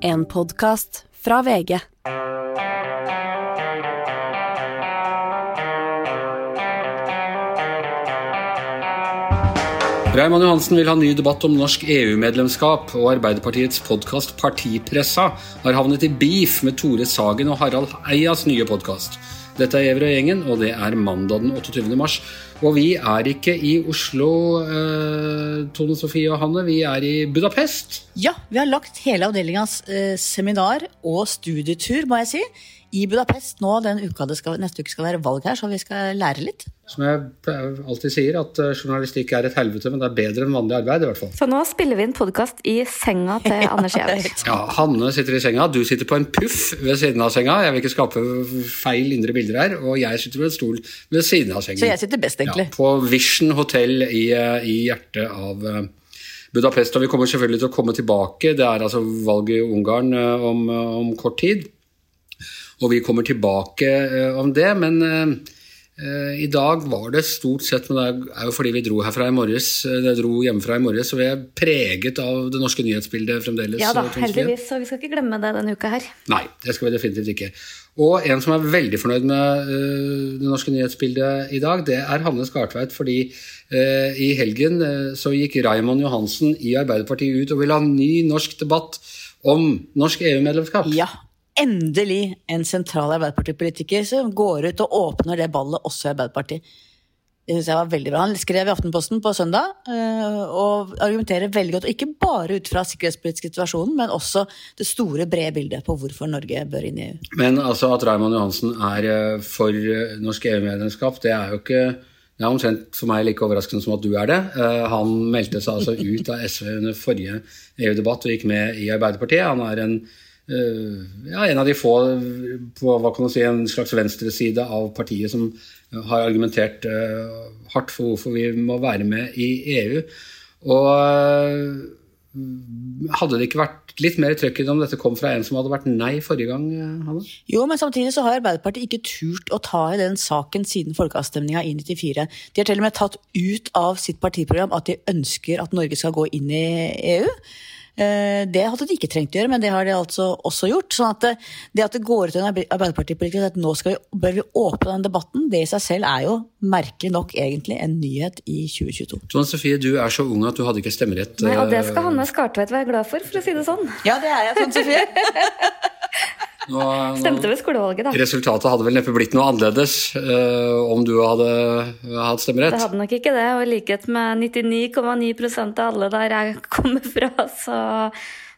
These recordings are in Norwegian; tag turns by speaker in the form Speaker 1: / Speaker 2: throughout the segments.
Speaker 1: En podkast fra VG.
Speaker 2: Raymond Johansen vil ha ny debatt om norsk EU-medlemskap, og Arbeiderpartiets podkast Partipressa har havnet i beef med Tore Sagen og Harald Eias nye podkast. Dette er Gjever og gjengen, og det er mandag den 28. mars. Og vi er ikke i Oslo, eh, Tone Sofie og Hanne, vi er i Budapest.
Speaker 3: Ja, vi har lagt hele avdelingas eh, seminar og studietur, må jeg si, i Budapest nå den uka det skal, neste uke skal være valg her, så vi skal lære litt.
Speaker 2: Som jeg alltid sier, at eh, journalistikk er et helvete, men det er bedre enn vanlig arbeid, i hvert fall.
Speaker 4: Så nå spiller vi inn podkast i senga til Anders Giæver.
Speaker 2: Ja, Hanne sitter i senga, du sitter på en puff ved siden av senga. Jeg vil ikke skape feil indre bilder her. Og jeg sitter på en stol ved siden av sengen.
Speaker 3: Så jeg sitter best, egentlig.
Speaker 2: Ja, på Vision hotell i, eh, i hjertet av eh, Budapest. Og vi kommer selvfølgelig til å komme tilbake. Det er altså valg i Ungarn om, om kort tid. Og vi kommer tilbake om det. Men i dag var det stort sett, men det er jo fordi vi dro herfra i morges, det dro hjemmefra i morges, så vi er preget av det norske nyhetsbildet fremdeles.
Speaker 4: Ja da,
Speaker 2: eh,
Speaker 4: heldigvis. Så vi skal ikke glemme det denne uka her.
Speaker 2: Nei, det skal vi definitivt ikke. Og en som er veldig fornøyd med det norske nyhetsbildet i dag, det er Hanne Skartveit. Fordi i helgen så gikk Raymond Johansen i Arbeiderpartiet ut og ville ha ny norsk debatt om norsk EU-medlemskap.
Speaker 3: Ja, endelig en sentral Arbeiderpartipolitiker som går ut og åpner det ballet også i Arbeiderpartiet. Det synes jeg var veldig bra. Han skrev i Aftenposten på søndag eh, og argumenterer veldig godt, ikke bare ut fra sikkerhetspolitisk situasjonen, men også det store, brede bildet på hvorfor Norge bør inn i EU.
Speaker 2: Men altså at Raymond Johansen er øh, for øh, norsk EU-medlemskap, det er jo ikke det er omtrent for meg like overraskende som at du er det. Eh, Han meldte seg altså ut av SV under forrige EU-debatt og gikk med i Arbeiderpartiet. Han er en, eh, ja, en av de få på hva kan si, en slags venstreside av partiet som har argumentert eh, hardt for hvorfor vi må være med i EU. Og eh, hadde det ikke vært litt mer trøkk i det om dette kom fra en som hadde vært nei forrige gang? eh, Hanne?
Speaker 3: Jo, men samtidig så har Arbeiderpartiet ikke turt å ta i den saken siden folkeavstemninga i 94. De har til og med tatt ut av sitt partiprogram at de ønsker at Norge skal gå inn i EU. Eh, Det hadde de ikke trengt å gjøre, men det har de altså også gjort. sånn at det, det at det går ut en Arbeider- Arbeiderpartipolitiker at nå skal vi, bør vi åpne den debatten, det i seg selv er jo merkelig nok egentlig en nyhet i 2022.
Speaker 2: Tone Sofie, du er så ung at du hadde ikke stemmerett.
Speaker 4: Nei, og det
Speaker 2: eh,
Speaker 4: skal Hanne Skartveit være glad for, for å si det sånn.
Speaker 3: Ja, det er jeg, Tone Sofie.
Speaker 2: Nå,
Speaker 4: Stemte ved skolevalget, da.
Speaker 2: resultatet hadde vel neppe blitt noe annerledes uh, om du hadde hatt stemmerett.
Speaker 4: Det hadde nok ikke det, og i likhet med 99,9% av alle der jeg kommer fra, så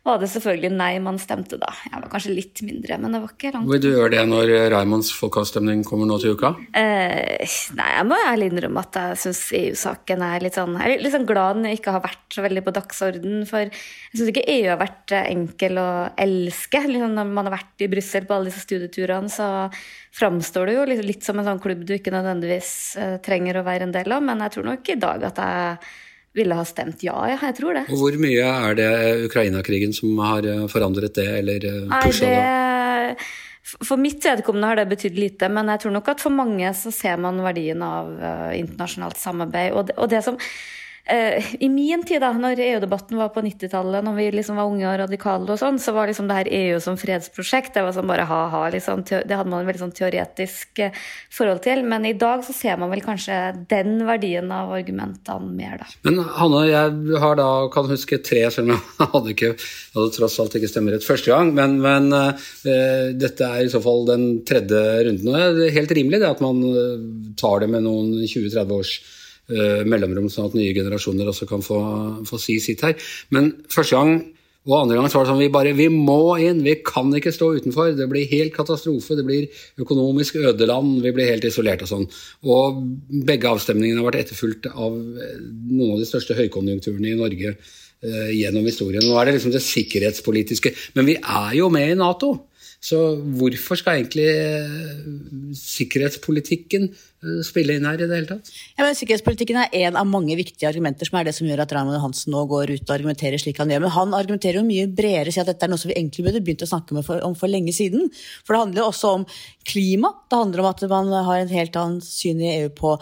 Speaker 4: var det selvfølgelig nei man stemte da. Jeg var kanskje litt mindre, men det var ikke langt.
Speaker 2: Vil du gjøre det når Raymonds folkeavstemning kommer nå til uka?
Speaker 4: Eh, nei, jeg må ærlig innrømme at jeg syns EU-saken er litt sånn Jeg er litt sånn glad den ikke har vært så veldig på dagsorden, for jeg syns ikke EU har vært eh, enkel å elske. Liksom, når man har vært i Brussel på alle disse studieturene, så framstår det jo litt, litt som en sånn klubb du ikke nødvendigvis eh, trenger å være en del av, men jeg tror nok i dag at jeg ville ha stemt ja. Jeg tror det.
Speaker 2: Og hvor mye er det Ukraina-krigen som har eh, forandret det, eller eh, pusha det?
Speaker 4: For mitt vedkommende har det betydd lite, men jeg tror nok at for mange så ser man verdien av eh, internasjonalt samarbeid. Og det, og det som I min tid, da når EU-debatten var på 90-tallet, når vi liksom var unge og radikale, og sånn, så var liksom det her EU som fredsprosjekt det var sånn bare ha-ha. Liksom, det hadde man en veldig sånn teoretisk eh, forhold til. Men i dag så ser man vel kanskje den verdien av argumentene mer, da.
Speaker 2: Men Hanne, jeg har da, kan huske tre, selv om jeg hadde, ikke, hadde tross alt ikke stemmerett første gang. Men, men uh, dette er i så fall den tredje runden. Og det er helt rimelig det at man eh, tar det med noen 20-30 års eh, mellomrom, sånn at nye generasjoner også kan få, få si sitt her. Men første gang og andre gang så var det sånn vi bare vi må inn, vi kan ikke stå utenfor. Det blir helt katastrofe, det blir økonomisk ødeland, vi blir helt isolert og sånn. Og begge avstemningene har vært etterfulgt av eh, noen av de største høykonjunkturene i Norge eh, gjennom historien. Nå er det liksom det sikkerhetspolitiske. Men vi er jo med i Nato. Så hvorfor skal egentlig eh, sikkerhetspolitikken eh, spille inn her i det hele tatt?
Speaker 3: Ja, men Sikkerhetspolitikken er en av mange viktige argumenter som er det som gjør at Raymond Johansen nå går ut og argumenterer slik han gjør. Men han argumenterer jo mye bredere, sier at dette er noe som vi egentlig burde begynt å snakke for, om for lenge siden. For det handler jo også om klima. Det handler om at man har en helt annen syn i EU på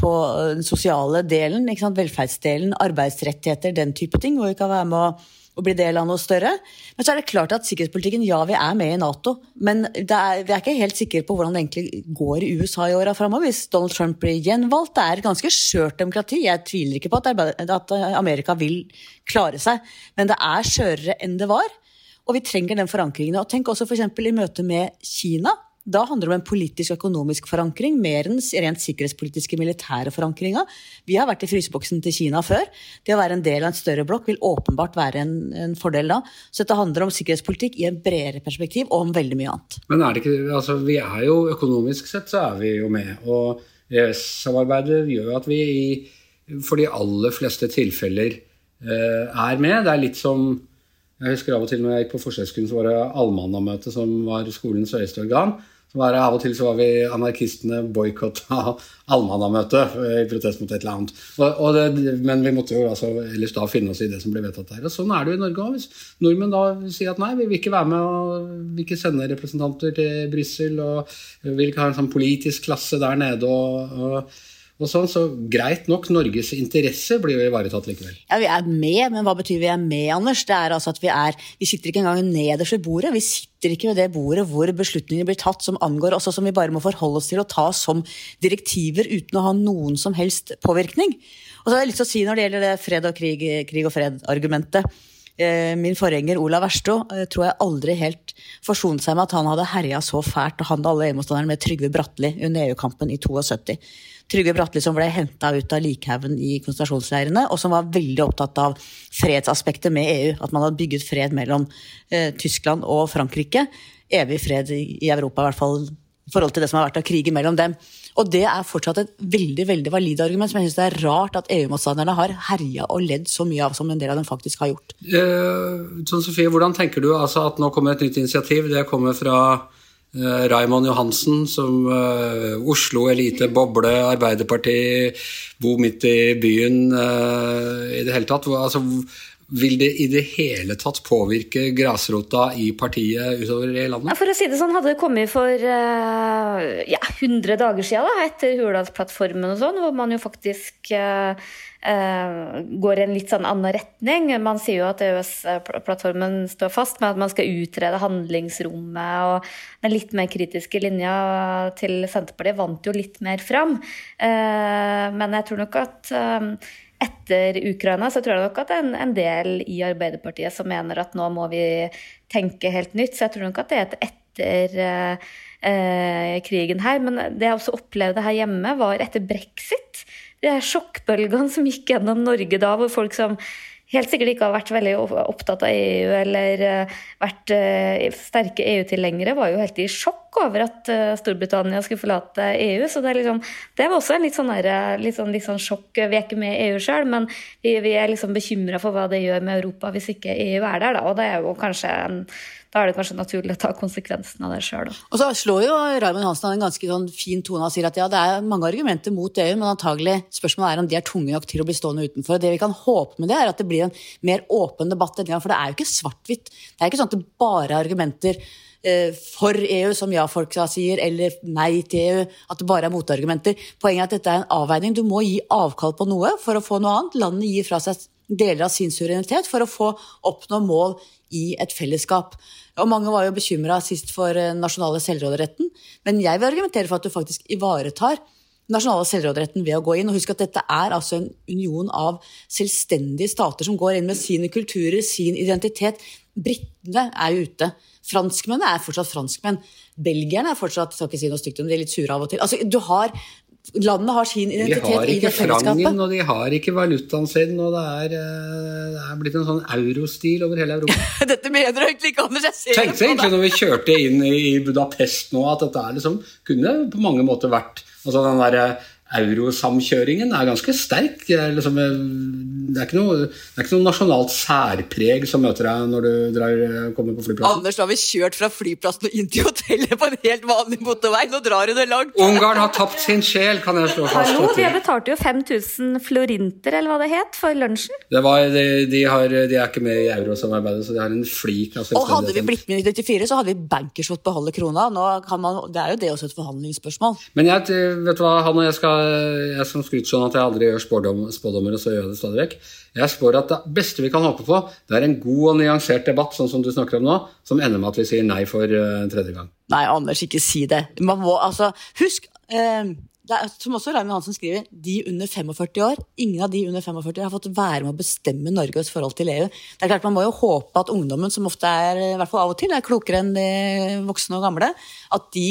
Speaker 3: på den sosiale delen, velferdsdelen, arbeidsrettigheter, den type ting. Hvor vi kan være med å å bli del av noe større. Men så er det klart at sikkerhetspolitikken, ja, vi er med i Nato. Men er, vi er ikke helt sikre på hvordan det egentlig går i USA i åra framover. Hvis Donald Trump blir gjenvalgt. Det er et ganske skjørt demokrati. Jeg tviler ikke på at Amerika vil klare seg, men det er skjørere enn det var. Og vi trenger den forankringen. Og tenk også f.eks. i møte med Kina. Da handler det om en politisk økonomisk forankring, mer enn rent sikkerhetspolitiske militære forankringa. Vi har vært i fryseboksen til Kina før. Det å være en del av en større blokk vil åpenbart være en, en fordel da. Så dette handler om sikkerhetspolitikk i en bredere perspektiv, og om veldig mye annet.
Speaker 2: Men er det ikke, altså vi er jo økonomisk sett så er vi jo med. Og EØS-samarbeidet gjør at vi i, for de aller fleste tilfeller eh, er med. Det er litt som jeg husker av og til når jeg gikk på forsøksskolen, så var det allmannamøtet som var skolens høyeste organ. Var Av og til så var vi anarkistene boikotta allmannamøtet i protest mot et eller annet. Og, og det, men vi måtte jo altså ellers da finne oss i det som ble vedtatt der. Og sånn er det jo i Norge òg. Hvis nordmenn da sier at nei, vi vil ikke være med og vil ikke sende representanter til Brussel og vil ikke ha en sånn politisk klasse der nede og, og og sånn, Så greit nok, Norges interesse blir jo ivaretatt likevel.
Speaker 3: Ja, Vi er med, men hva betyr vi er med, Anders? Det er altså at Vi er, vi sitter ikke engang nederst ved bordet. Vi sitter ikke ved det bordet hvor beslutninger blir tatt som angår oss, og som vi bare må forholde oss til å ta som direktiver uten å ha noen som helst påvirkning. Og så har jeg lyst til å si når det gjelder det fred og krig, krig og fred-argumentet. Eh, min forgjenger Olav Verstå eh, tror jeg aldri helt forsonte seg med at han hadde herja så fælt, og han og alle EU-motstanderne med Trygve Bratteli under EU-kampen i 72. Trygve Bratteli som ble henta ut av likhaugen i konsentrasjonsleirene, og som var veldig opptatt av fredsaspektet med EU. At man hadde bygget fred mellom eh, Tyskland og Frankrike. Evig fred i, Europa, i hvert fall i forhold til det som har vært av krigen mellom dem. Og det er fortsatt et veldig veldig valid argument, som jeg syns det er rart at EU-motstanderne har herja og ledd så mye av som en del av dem faktisk har gjort.
Speaker 2: Eh, Sofie, hvordan tenker du altså at nå kommer et nytt initiativ? Det kommer fra Raymond Johansen, som uh, Oslo elite, boble, Arbeiderparti, bo midt i byen uh, i det hele tatt. Altså, vil det i det hele tatt påvirke grasrota i partiet utover i landet?
Speaker 4: For å si det sånn, hadde det kommet for ja, 100 dager siden, da, etter Hurdalsplattformen og sånn, hvor man jo faktisk Eh, går i en litt sånn annen retning. Man sier jo at EØS-plattformen står fast med at man skal utrede handlingsrommet, og den litt mer kritiske linja til Senterpartiet vant jo litt mer fram. Eh, men jeg tror nok at eh, etter Ukraina så tror jeg nok at det er en del i Arbeiderpartiet som mener at nå må vi tenke helt nytt. Så jeg tror nok at det er et etter eh, krigen her. Men det jeg også opplevde her hjemme, var etter brexit sjokkbølgene som gikk gjennom Norge da, hvor folk som helt sikkert ikke har vært veldig opptatt av EU eller uh, vært uh, sterke EU-tilhengere, var jo helt i sjokk over at uh, Storbritannia skulle forlate EU. Så det, liksom, det var også en litt sånn, der, litt sånn, litt sånn sjokk. Vi er ikke med EU sjøl, men vi, vi, er liksom bekymra for hva det gjør med Europa hvis ikke EU er der. Da. Og det er jo kanskje en da er det kanskje naturlig å ta konsekvensen av det sjøl.
Speaker 3: Og så slår jo Raymond Hansen en ganske sånn fin tone og sier at ja, det er mange argumenter mot EU, men antagelig spørsmålet er om de er tunge nok til å bli stående utenfor. Det vi kan håpe med det, er at det blir en mer åpen debatt enn gang, for det er jo ikke svart-hvitt. Det er ikke sånn at det bare er argumenter eh, for EU, som ja-folk sier, eller nei til EU. At det bare er motargumenter. Poenget er at dette er en avveining. Du må gi avkall på noe for å få noe annet. Landene gir fra seg deler av sin suverenitet for å få oppnå mål i et fellesskap. Og mange var jo bekymra sist for eh, nasjonale selvråderetten, men jeg vil argumentere for at du faktisk ivaretar nasjonale selvråderetten ved å gå inn. Og husk at dette er altså en union av selvstendige stater som går inn med sine kulturer, sin identitet. Britene er jo ute. Franskmennene er fortsatt franskmenn. Belgierne er fortsatt skal ikke si noe stygt om de er litt sure av og til. Altså, du har landene har sin identitet i det fellesskapet. De har ikke frangen,
Speaker 2: og de har ikke valutaen sin, og det er, eh, det er blitt en sånn eurostil over hele Europa.
Speaker 3: dette mener du egentlig ikke, Anders. Jeg
Speaker 2: ser Tenkte egentlig når vi kjørte inn i Budapest nå, at dette er liksom kunne på mange måter vært altså den der eurosamkjøringen er ganske sterk. Det er, liksom, det, er noe, det er, ikke noe, nasjonalt særpreg som møter deg når du drar, kommer på flyplassen.
Speaker 3: Anders, nå har vi kjørt fra flyplassen og inn til hotellet på en helt vanlig motorvei. Nå drar du det langt.
Speaker 2: Ungarn har tapt sin sjel, kan jeg slå fast.
Speaker 4: Hallo, de betalte jo 5000 florinter, eller hva det het, for lunsjen.
Speaker 2: Det var, de, de, har, de, er ikke med i eurosamarbeidet, så de har en flik av
Speaker 3: Og hadde vi blitt med i 94, så hadde vi bankers fått beholde krona. Man, det er jo det også et forhandlingsspørsmål.
Speaker 2: Men jeg, vet du hva, han og jeg skal jeg som skryter sånn at jeg aldri gjør spådom, spådommer, og så gjør jeg det stadig vekk. Jeg spår at det beste vi kan håpe på, det er en god og nyansert debatt, sånn som du snakker om nå, som ender med at vi sier nei for uh, tredje gang.
Speaker 3: Nei, Anders, ikke si det. Man må, altså, husk eh, det er, som også Raymond Hansen skriver, de under 45 år, ingen av de under 45 år har fått være med å bestemme Norges forhold til EU. Det er klart Man må jo håpe at ungdommen, som ofte er i hvert fall av og til, er klokere enn de voksne og gamle, at de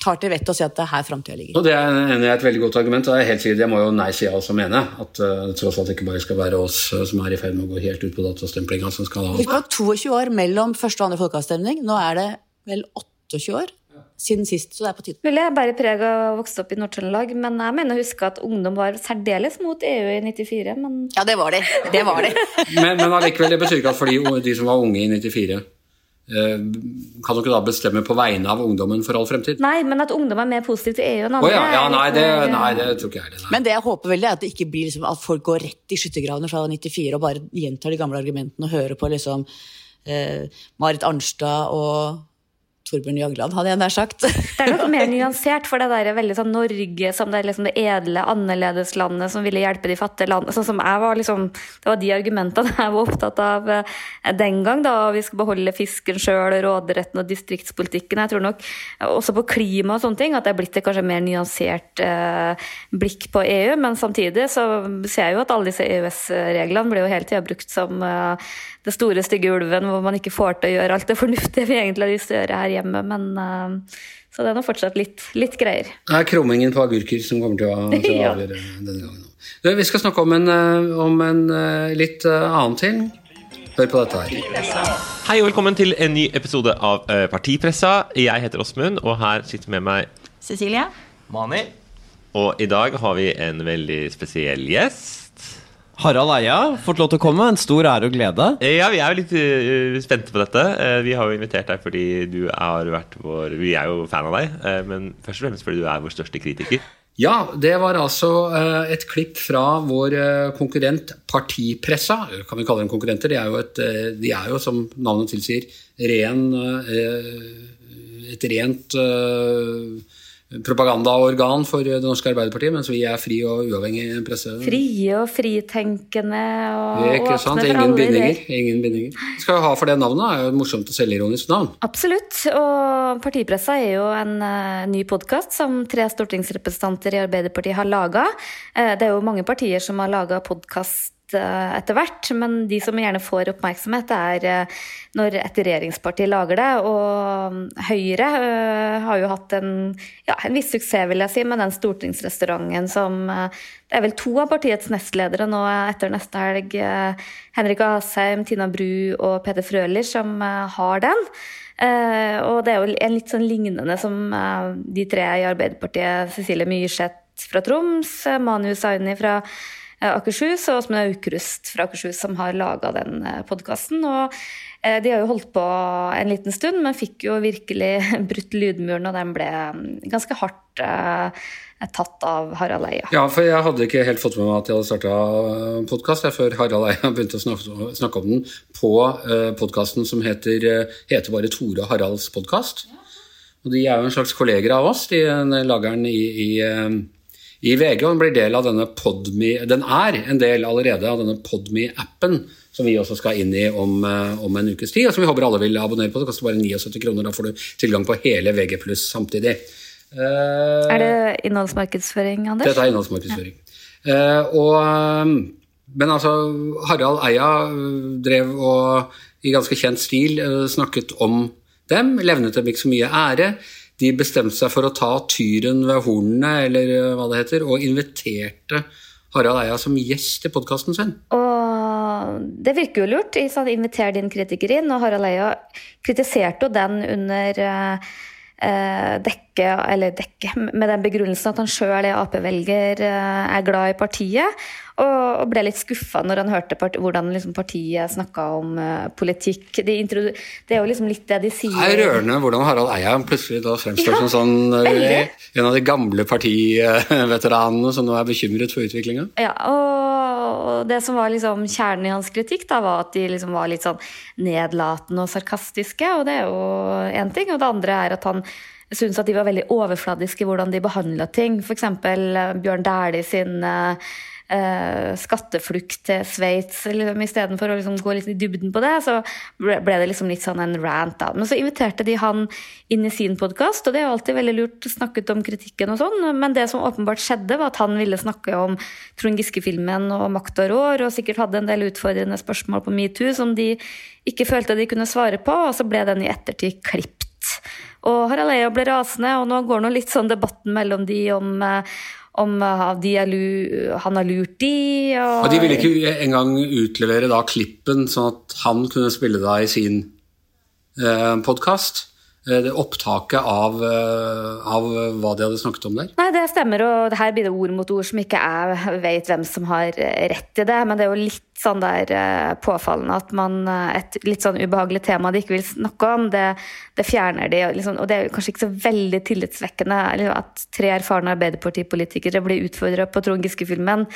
Speaker 3: tar til vettet og sier at det er her framtida ligger.
Speaker 2: Og Det er et veldig godt argument. og jeg er helt sikkert, jeg må jo nei-sida også mene. At uh, tross alt ikke bare skal være oss uh, som er i ferd med å gå helt ut på datastemplinga som skal ha
Speaker 3: Husk ha 22 år mellom første og andre folkeavstemning. Nå er det vel 28 år siden sist, så det er på tide.
Speaker 4: Ville jeg bare av å vokse opp i Nord-Trøndelag, men jeg mener å huske at ungdom var særdeles mot EU i 94. Men...
Speaker 3: Ja, det var de. Det var de.
Speaker 2: men, men allikevel, det betyr ikke at fordi de som var unge i 94 Eh, kan du ikke da bestemme på vegne av ungdommen for all fremtid?
Speaker 4: Nei, men at ungdom er mer positiv til EU enn andre.
Speaker 2: Oh, ja, ja, nei, det, nei, det, tror ikke jeg det.
Speaker 3: Men det jeg håper veldig er at det ikke blir liksom, at folk går rett i skyttergravene fra 94 og bare gjentar de gamle argumentene og hører på liksom eh, Marit Arnstad og Torbjørn Jagland, hadde jeg nær sagt.
Speaker 4: Det er nok mer nyansert, for det der er veldig sånn Norge som det, liksom det edle, annerledeslandet som ville hjelpe de fattige landene. Sånn som jeg var liksom, Det var de argumentene jeg var opptatt av eh, den gang. da, Vi skal beholde fisken sjøl, råderetten og distriktspolitikken. Jeg tror nok også på klima og sånne ting at det er blitt et kanskje mer nyansert eh, blikk på EU. Men samtidig så ser jeg jo at alle disse EØS-reglene blir jo hele tida brukt som eh, det store, stygge ulven hvor man ikke får til å gjøre alt det fornuftige vi egentlig har lyst til å gjøre her hjemme. Men, uh, så det er nå fortsatt litt, litt, greier.
Speaker 2: Det er krummingen på agurker som kommer til å, til å avgjøre denne gangen. Vi skal snakke om en, eh, om en eh, litt annen ting. Hør på dette her.
Speaker 5: Hei og velkommen til en ny episode av Partipressa. Jeg heter Åsmund, og her sitter med meg
Speaker 3: Cecilie.
Speaker 6: Mani.
Speaker 5: Og i dag har vi en veldig spesiell gjest.
Speaker 6: Harald Eia fått lov til å komme. En stor ære og glede.
Speaker 5: Ja, vi er jo litt uh, spente på dette. Uh, vi har jo invitert deg fordi du har vært vår Vi er jo fan av deg, uh, men først og fremst fordi du er vår største kritiker.
Speaker 2: Ja, det var altså et klipp fra vår konkurrent Partipressa. Kan vi kalle dem konkurrenter? De er jo, et, de er jo som navnet tilsier, ren, et rent propagandaorgan for Det norske Arbeiderpartiet, mens vi er fri og uavhengig presse.
Speaker 4: Frie og fritenkende og
Speaker 2: Ikke sant? Ingen bindinger. Ingen bindinger. Skal vi ha for det navnet, er jo et morsomt og selvironisk navn.
Speaker 4: Absolutt. Og Partipressa er jo en uh, ny podkast som tre stortingsrepresentanter i Arbeiderpartiet har laga. Uh, eh, det er jo mange partier som har laga podkast etter hvert, men de som gjerne får oppmerksomhet, er eh, når et regjeringsparti lager det. Og mm, Høyre uh, har jo hatt en, ja, en, viss suksess, vil jeg si, med den stortingsrestauranten som Det er vel to av partiets nestledere nå etter neste helg. Henrik Asheim, Tina Bru og Peter Frøler som har den. og det er jo en litt sånn lignende som de tre i Arbeiderpartiet. Cecilie Myrseth fra Troms, Manu Saini fra Eh, Akershus, og Åsmund Aukrust fra Akershus som har laga den eh, podkasten. Og eh, de har jo holdt på en liten stund, men fikk jo virkelig brutt lydmuren, og den ble mm, ganske hardt tatt av Harald Eia.
Speaker 2: Ja, for jeg hadde ikke helt fått med meg at jeg hadde starta podkast før Harald Eia begynte å snakke, snakke om den på uh, podkasten som heter, heter bare Tore Haralds podkast. Og de er jo en slags kolleger av oss, de lager den i, i i VG, og den blir del av denne Podme, den er en del allerede av denne Podme-appen, som vi også skal inn i om, eh, om, en ukes tid, og som vi håper alle vil abonnere på. Det koster bare 79 kroner, da får du tilgang på hele VG pluss samtidig.
Speaker 4: Uh, er det innholdsmarkedsføring, Anders?
Speaker 2: Dette er innholdsmarkedsføring. Ja. Uh, og, men altså, Harald Eia drev og i ganske kjent stil snakket om dem, levnet dem ikke så mye ære de bestemte seg for å ta tyren ved hornene, eller eh, hva det heter, og inviterte Harald Eia som gjest i podkasten sin.
Speaker 4: Og det virker jo lurt. Inviter din kritiker inn. Og Harald Eia kritiserte jo den under Eh, dekke, eller dekke, med den begrunnelsen at han sjøl er Ap-velger, eh, er glad i partiet. Og, ble litt skuffa når han hørte part, hvordan liksom partiet snakka om uh, politikk. De det er jo liksom litt det de sier.
Speaker 2: Det er rørende hvordan Harald Eia plutselig da fremstår ja, som sånn, en av de gamle partiveteranene som nå er bekymret for utviklinga.
Speaker 4: Ja, og, og det som var liksom kjernen i hans kritikk, da, var at de liksom var litt sånn nedlatende og sarkastiske, og det er jo én ting. Og det andre er at han syntes at de var veldig overfladiske i hvordan de behandla ting. F.eks. Bjørn Dæhlie sin uh, eh, skatteflukt til Sveits. Liksom, Istedenfor å liksom gå litt i dybden på det, så ble, det liksom litt sånn en rant. da. Men så inviterte de han inn i sin podkast, og det er jo alltid veldig lurt snakket om kritikken og sånn, men det som åpenbart skjedde, var at han ville snakke om Trond Giske-filmen og makt og rår, og sikkert hadde en del utfordrende spørsmål på metoo som de ikke følte de kunne svare på, og så ble den i ettertid klipt. Og Harald Eia ble rasende, og nå går nå litt sånn debatten mellom de om eh, om uh, lu, han har lurt de. Og,
Speaker 2: og de ville ikke engang utlevere da klippen, sånn at han kunne spille da i sin eh, podkast? Eh, opptaket av, eh, av, hva de hadde snakket om der?
Speaker 4: Nei, det stemmer, og her blir det ord mot ord som ikke jeg vet hvem som har rett i det. Men det er jo litt sånn der eh, påfallende at man Et litt sånn ubehagelig tema de ikke vil snakke om, det, det fjerner de. Liksom, og det er kanskje ikke så veldig tillitsvekkende liksom, at tre erfarne Arbeiderpartipolitikere blir utfordra på Trond Giske-filmen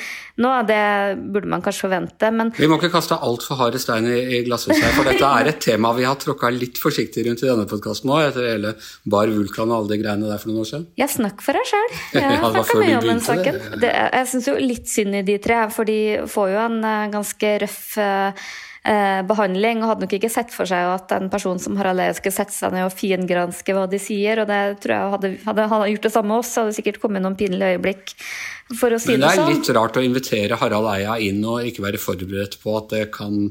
Speaker 4: nå. Det burde man kanskje forvente, men
Speaker 2: Vi må ikke kaste altfor harde stein i, i glasshuset her, for dette er et tema vi har tråkka litt forsiktig rundt i denne podkasten nå, etter hele Bar Vulkan og alle de greiene der for noen år siden.
Speaker 4: Ja, snakk for deg sjøl. Jeg ja, snakka mye om den saken. Det, jeg syns jo litt synd i de tre, for de får jo en eh, ganske røff eh, behandling, og hadde nok ikke sett for seg at en person som Harald Eia skulle sette seg ned og fingranske hva de sier. og det tror jeg hadde, hadde han gjort det samme også, oss, hadde det sikkert kommet noen pinlige øyeblikk. for å si
Speaker 2: Men det
Speaker 4: er
Speaker 2: sånn. litt rart å invitere Harald Eia inn og ikke være forberedt på at det kan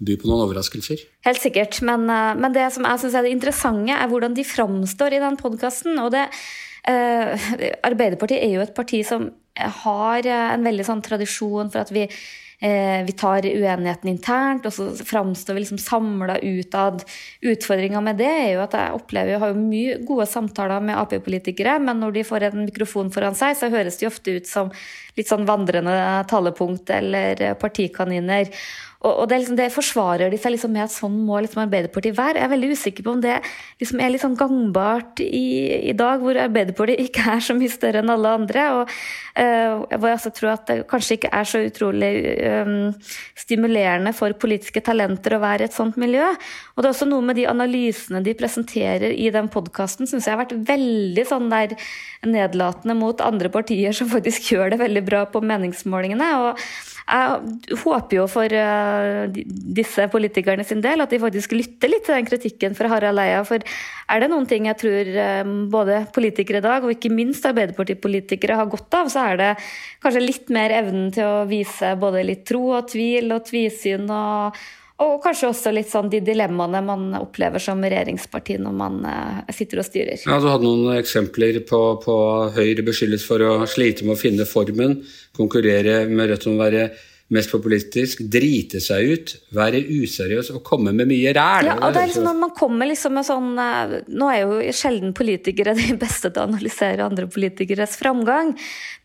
Speaker 2: by på noen overraskelser.
Speaker 4: Helt sikkert. Men, eh, men det som jeg syns er det interessante, er hvordan de framstår i den podkasten. Uh, Arbeiderpartiet er jo et parti som har en veldig sånn tradisjon for at vi eh, vi tar uenigheten internt, og så framstår vi liksom samla utad. Utfordringa med det er jo at jeg opplever jeg har jo mye gode samtaler med Ap-politikere, men når de får en mikrofon foran seg, så høres de ofte ut som litt sånn vandrende talepunkt eller partikaniner. Og, og det, liksom, det, forsvarer de seg liksom med at sånn må liksom Arbeiderpartiet være. Jeg er veldig usikker på om det liksom er litt sånn gangbart i, i, dag, hvor Arbeiderpartiet ikke er så mye større enn alle andre. Og uh, hvor jeg også tror at det kanskje ikke er så utrolig um, stimulerende for politiske talenter å være i et sånt miljø. Og det er også noe med de analysene de presenterer i den podkasten, syns jeg har vært veldig sånn der nedlatende mot andre partier som faktisk gjør det veldig bra på meningsmålingene. og jeg håper jo for uh, disse politikerne sin del at de faktisk lytter litt til den kritikken fra Harald Eia. For er det noen ting jeg tror um, både politikere i dag, og ikke minst Arbeiderpartipolitikere, har godt av, så er det kanskje litt mer evnen til å vise både litt tro og tvil og tvisyn og og kanskje også litt sånn de dilemmaene man opplever som regjeringsparti når man uh, sitter og styrer.
Speaker 2: Ja, Du hadde noen eksempler på, på Høyre beskyldes for å slite med å finne formen, konkurrere med Rødt om å være mest populistisk, drite seg ut, være useriøs og komme med mye ræl.
Speaker 4: Ja, og det er liksom når man kommer liksom med sånn eh, Nå er jo sjelden politikere de beste til å analysere andre politikeres framgang,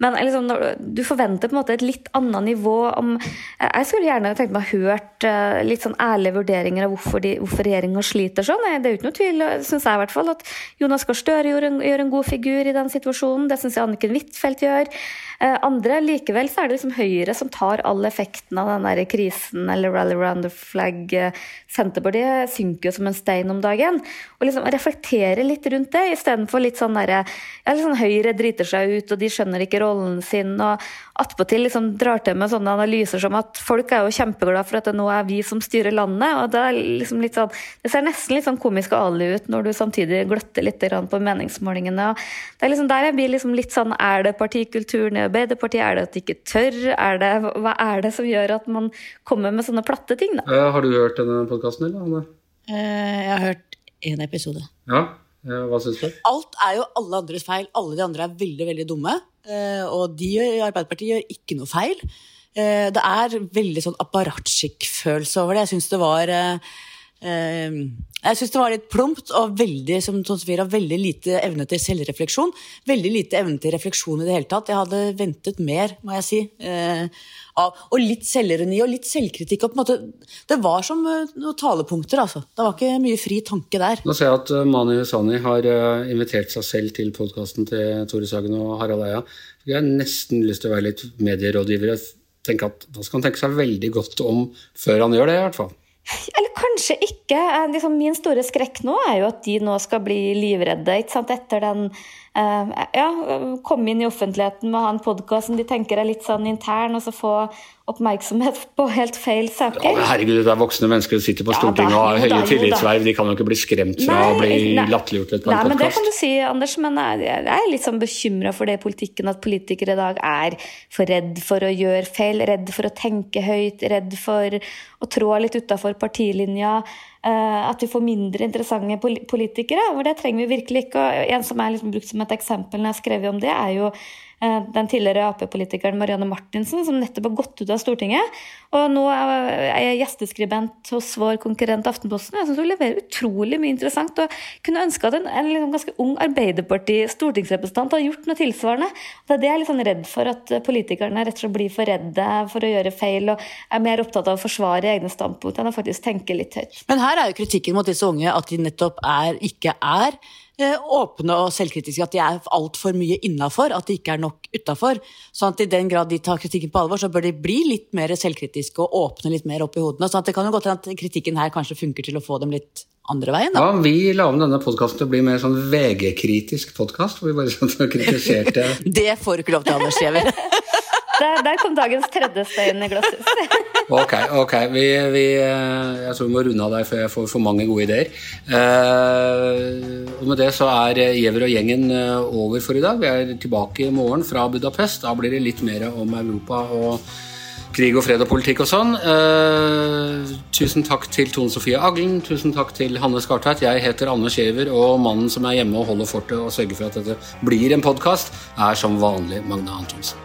Speaker 4: men liksom, du forventer på en måte et litt annet nivå om Jeg skulle gjerne tenkt meg hørt eh, litt sånn ærlige vurderinger av hvorfor, de, hvorfor regjeringa sliter sånn. Det er ikke noe tvil, syns jeg i hvert fall, at Jonas Gahr Støre gjør, gjør, en god figur i den situasjonen. Det syns jeg Anniken Huitfeldt gjør. Eh, andre likevel så er det liksom Høyre som tar all effekten av den der krisen eller rally round the flag. Senterpartiet synker jo som en stein om dagen. Og liksom reflektere litt rundt det, istedenfor litt sånn derre ja, liksom Høyre driter seg ut, og de skjønner ikke rollen sin. og attpåtil liksom drar til med sånne analyser som at folk er jo kjempeglade for at det nå er vi som styrer landet. og Det er liksom litt sånn, det ser nesten litt sånn komisk og ali ut når du samtidig gløtter litt på meningsmålingene. og det er liksom Der jeg blir liksom litt sånn Er det partikulturen i Arbeiderpartiet? Er det at de ikke tør? Er det, hva er det som gjør at man kommer med sånne platte ting? da?
Speaker 2: Uh, har du hørt denne podkasten, eller, Anne?
Speaker 3: Uh, jeg har hørt én episode.
Speaker 2: Ja, hva syns du?
Speaker 3: Alt er jo alle andres feil. Alle de andre er veldig, veldig dumme. Eh, og de i Arbeiderpartiet gjør ikke noe feil. Eh, det er veldig sånn apparatskikk-følelse over det. Jeg syns det var eh, jeg syns det var litt plumpt og veldig som Sofie, veldig lite evne til selvrefleksjon. Veldig lite evne til refleksjon i det hele tatt. Jeg hadde ventet mer, må jeg si. og litt selvironi og litt selvkritikk. Og måte, det var som noen talepunkter, altså. Det var ikke mye fri tanke der.
Speaker 2: Nå ser jeg at Mani Husani har invitert seg selv til podkasten til Tore Sagen og Harald Eia. Jeg har nesten lyst til å være litt medierådgiver tenke at da skal han tenke seg veldig godt om før han gjør det, i hvert fall.
Speaker 4: Eller kanskje ikke. Liksom, min store skrekk nå er jo at de nå skal bli livredde etter den uh, Ja, komme inn i offentligheten med å ha en podkast som de tenker er litt sånn intern, og så få oppmerksomhet på helt feil saker.
Speaker 2: Ja, herregud, det er voksne mennesker som sitter på Stortinget ja, og har høye tillitsverv. De kan jo ikke bli skremt fra nei, å bli latterliggjort på en podkast.
Speaker 4: Det kan du si, Anders, men jeg er litt sånn bekymra for det i politikken at politikere i dag er for redd for å gjøre feil, redd for å tenke høyt, redd for å trå litt utafor partilinja. Eh, at vi får mindre interessante politikere. og Det trenger vi virkelig ikke. Og en som er liksom brukt som et eksempel når jeg har skrevet om det, er jo den tidligere Ap-politikeren Marianne Martinsen, som nettopp har gått ut av Stortinget. Og nå er jeg gjesteskribent hos vår konkurrent Aftenposten. Jeg syns hun leverer utrolig mye interessant. Og kunne ønske at en, en liksom ganske ung Arbeiderparti-stortingsrepresentant hadde gjort noe tilsvarende. Det er det jeg er litt sånn redd for, at politikerne rett og slett blir for redde for å gjøre feil og er mer opptatt av å forsvare egne standpunkt enn å faktisk tenke litt høyt.
Speaker 3: Men her er jo kritikken mot disse unge at de nettopp er, ikke er Eh, åpne og selvkritiske, at de er altfor mye innafor, at de ikke er nok utafor. Sånn at i den grad de tar kritikken på alvor, så bør de bli litt mer selvkritiske og åpne litt mer opp i hodene. sånn at det kan jo godt hende at kritikken her kanskje funker til å få dem litt andre veien, da.
Speaker 2: Ja, vi la om denne podkasten til å bli mer sånn VG-kritisk podkast, hvor vi bare sånn kritiserte
Speaker 3: Det får du ikke lov til, Anders Giæver.
Speaker 4: Der, der, kom dagens tredje stein i glasshus.
Speaker 2: ok, ok. Vi, vi, eh, jeg tror vi må runde av der før jeg får for mange gode ideer. Uh, og med det så er Giæver og gjengen eh, over for i dag. Vi er tilbake i morgen fra Budapest. Da blir det litt mer om Europa og krig og fred og politikk og sånn. Tusen takk til Tone Sofie Aglen. Tusen takk til Hanne Skartveit. Jeg heter Anne Skjever, og mannen som er hjemme og holder fortet og sørger for at dette blir en podkast, er som vanlig Magne Antonsen.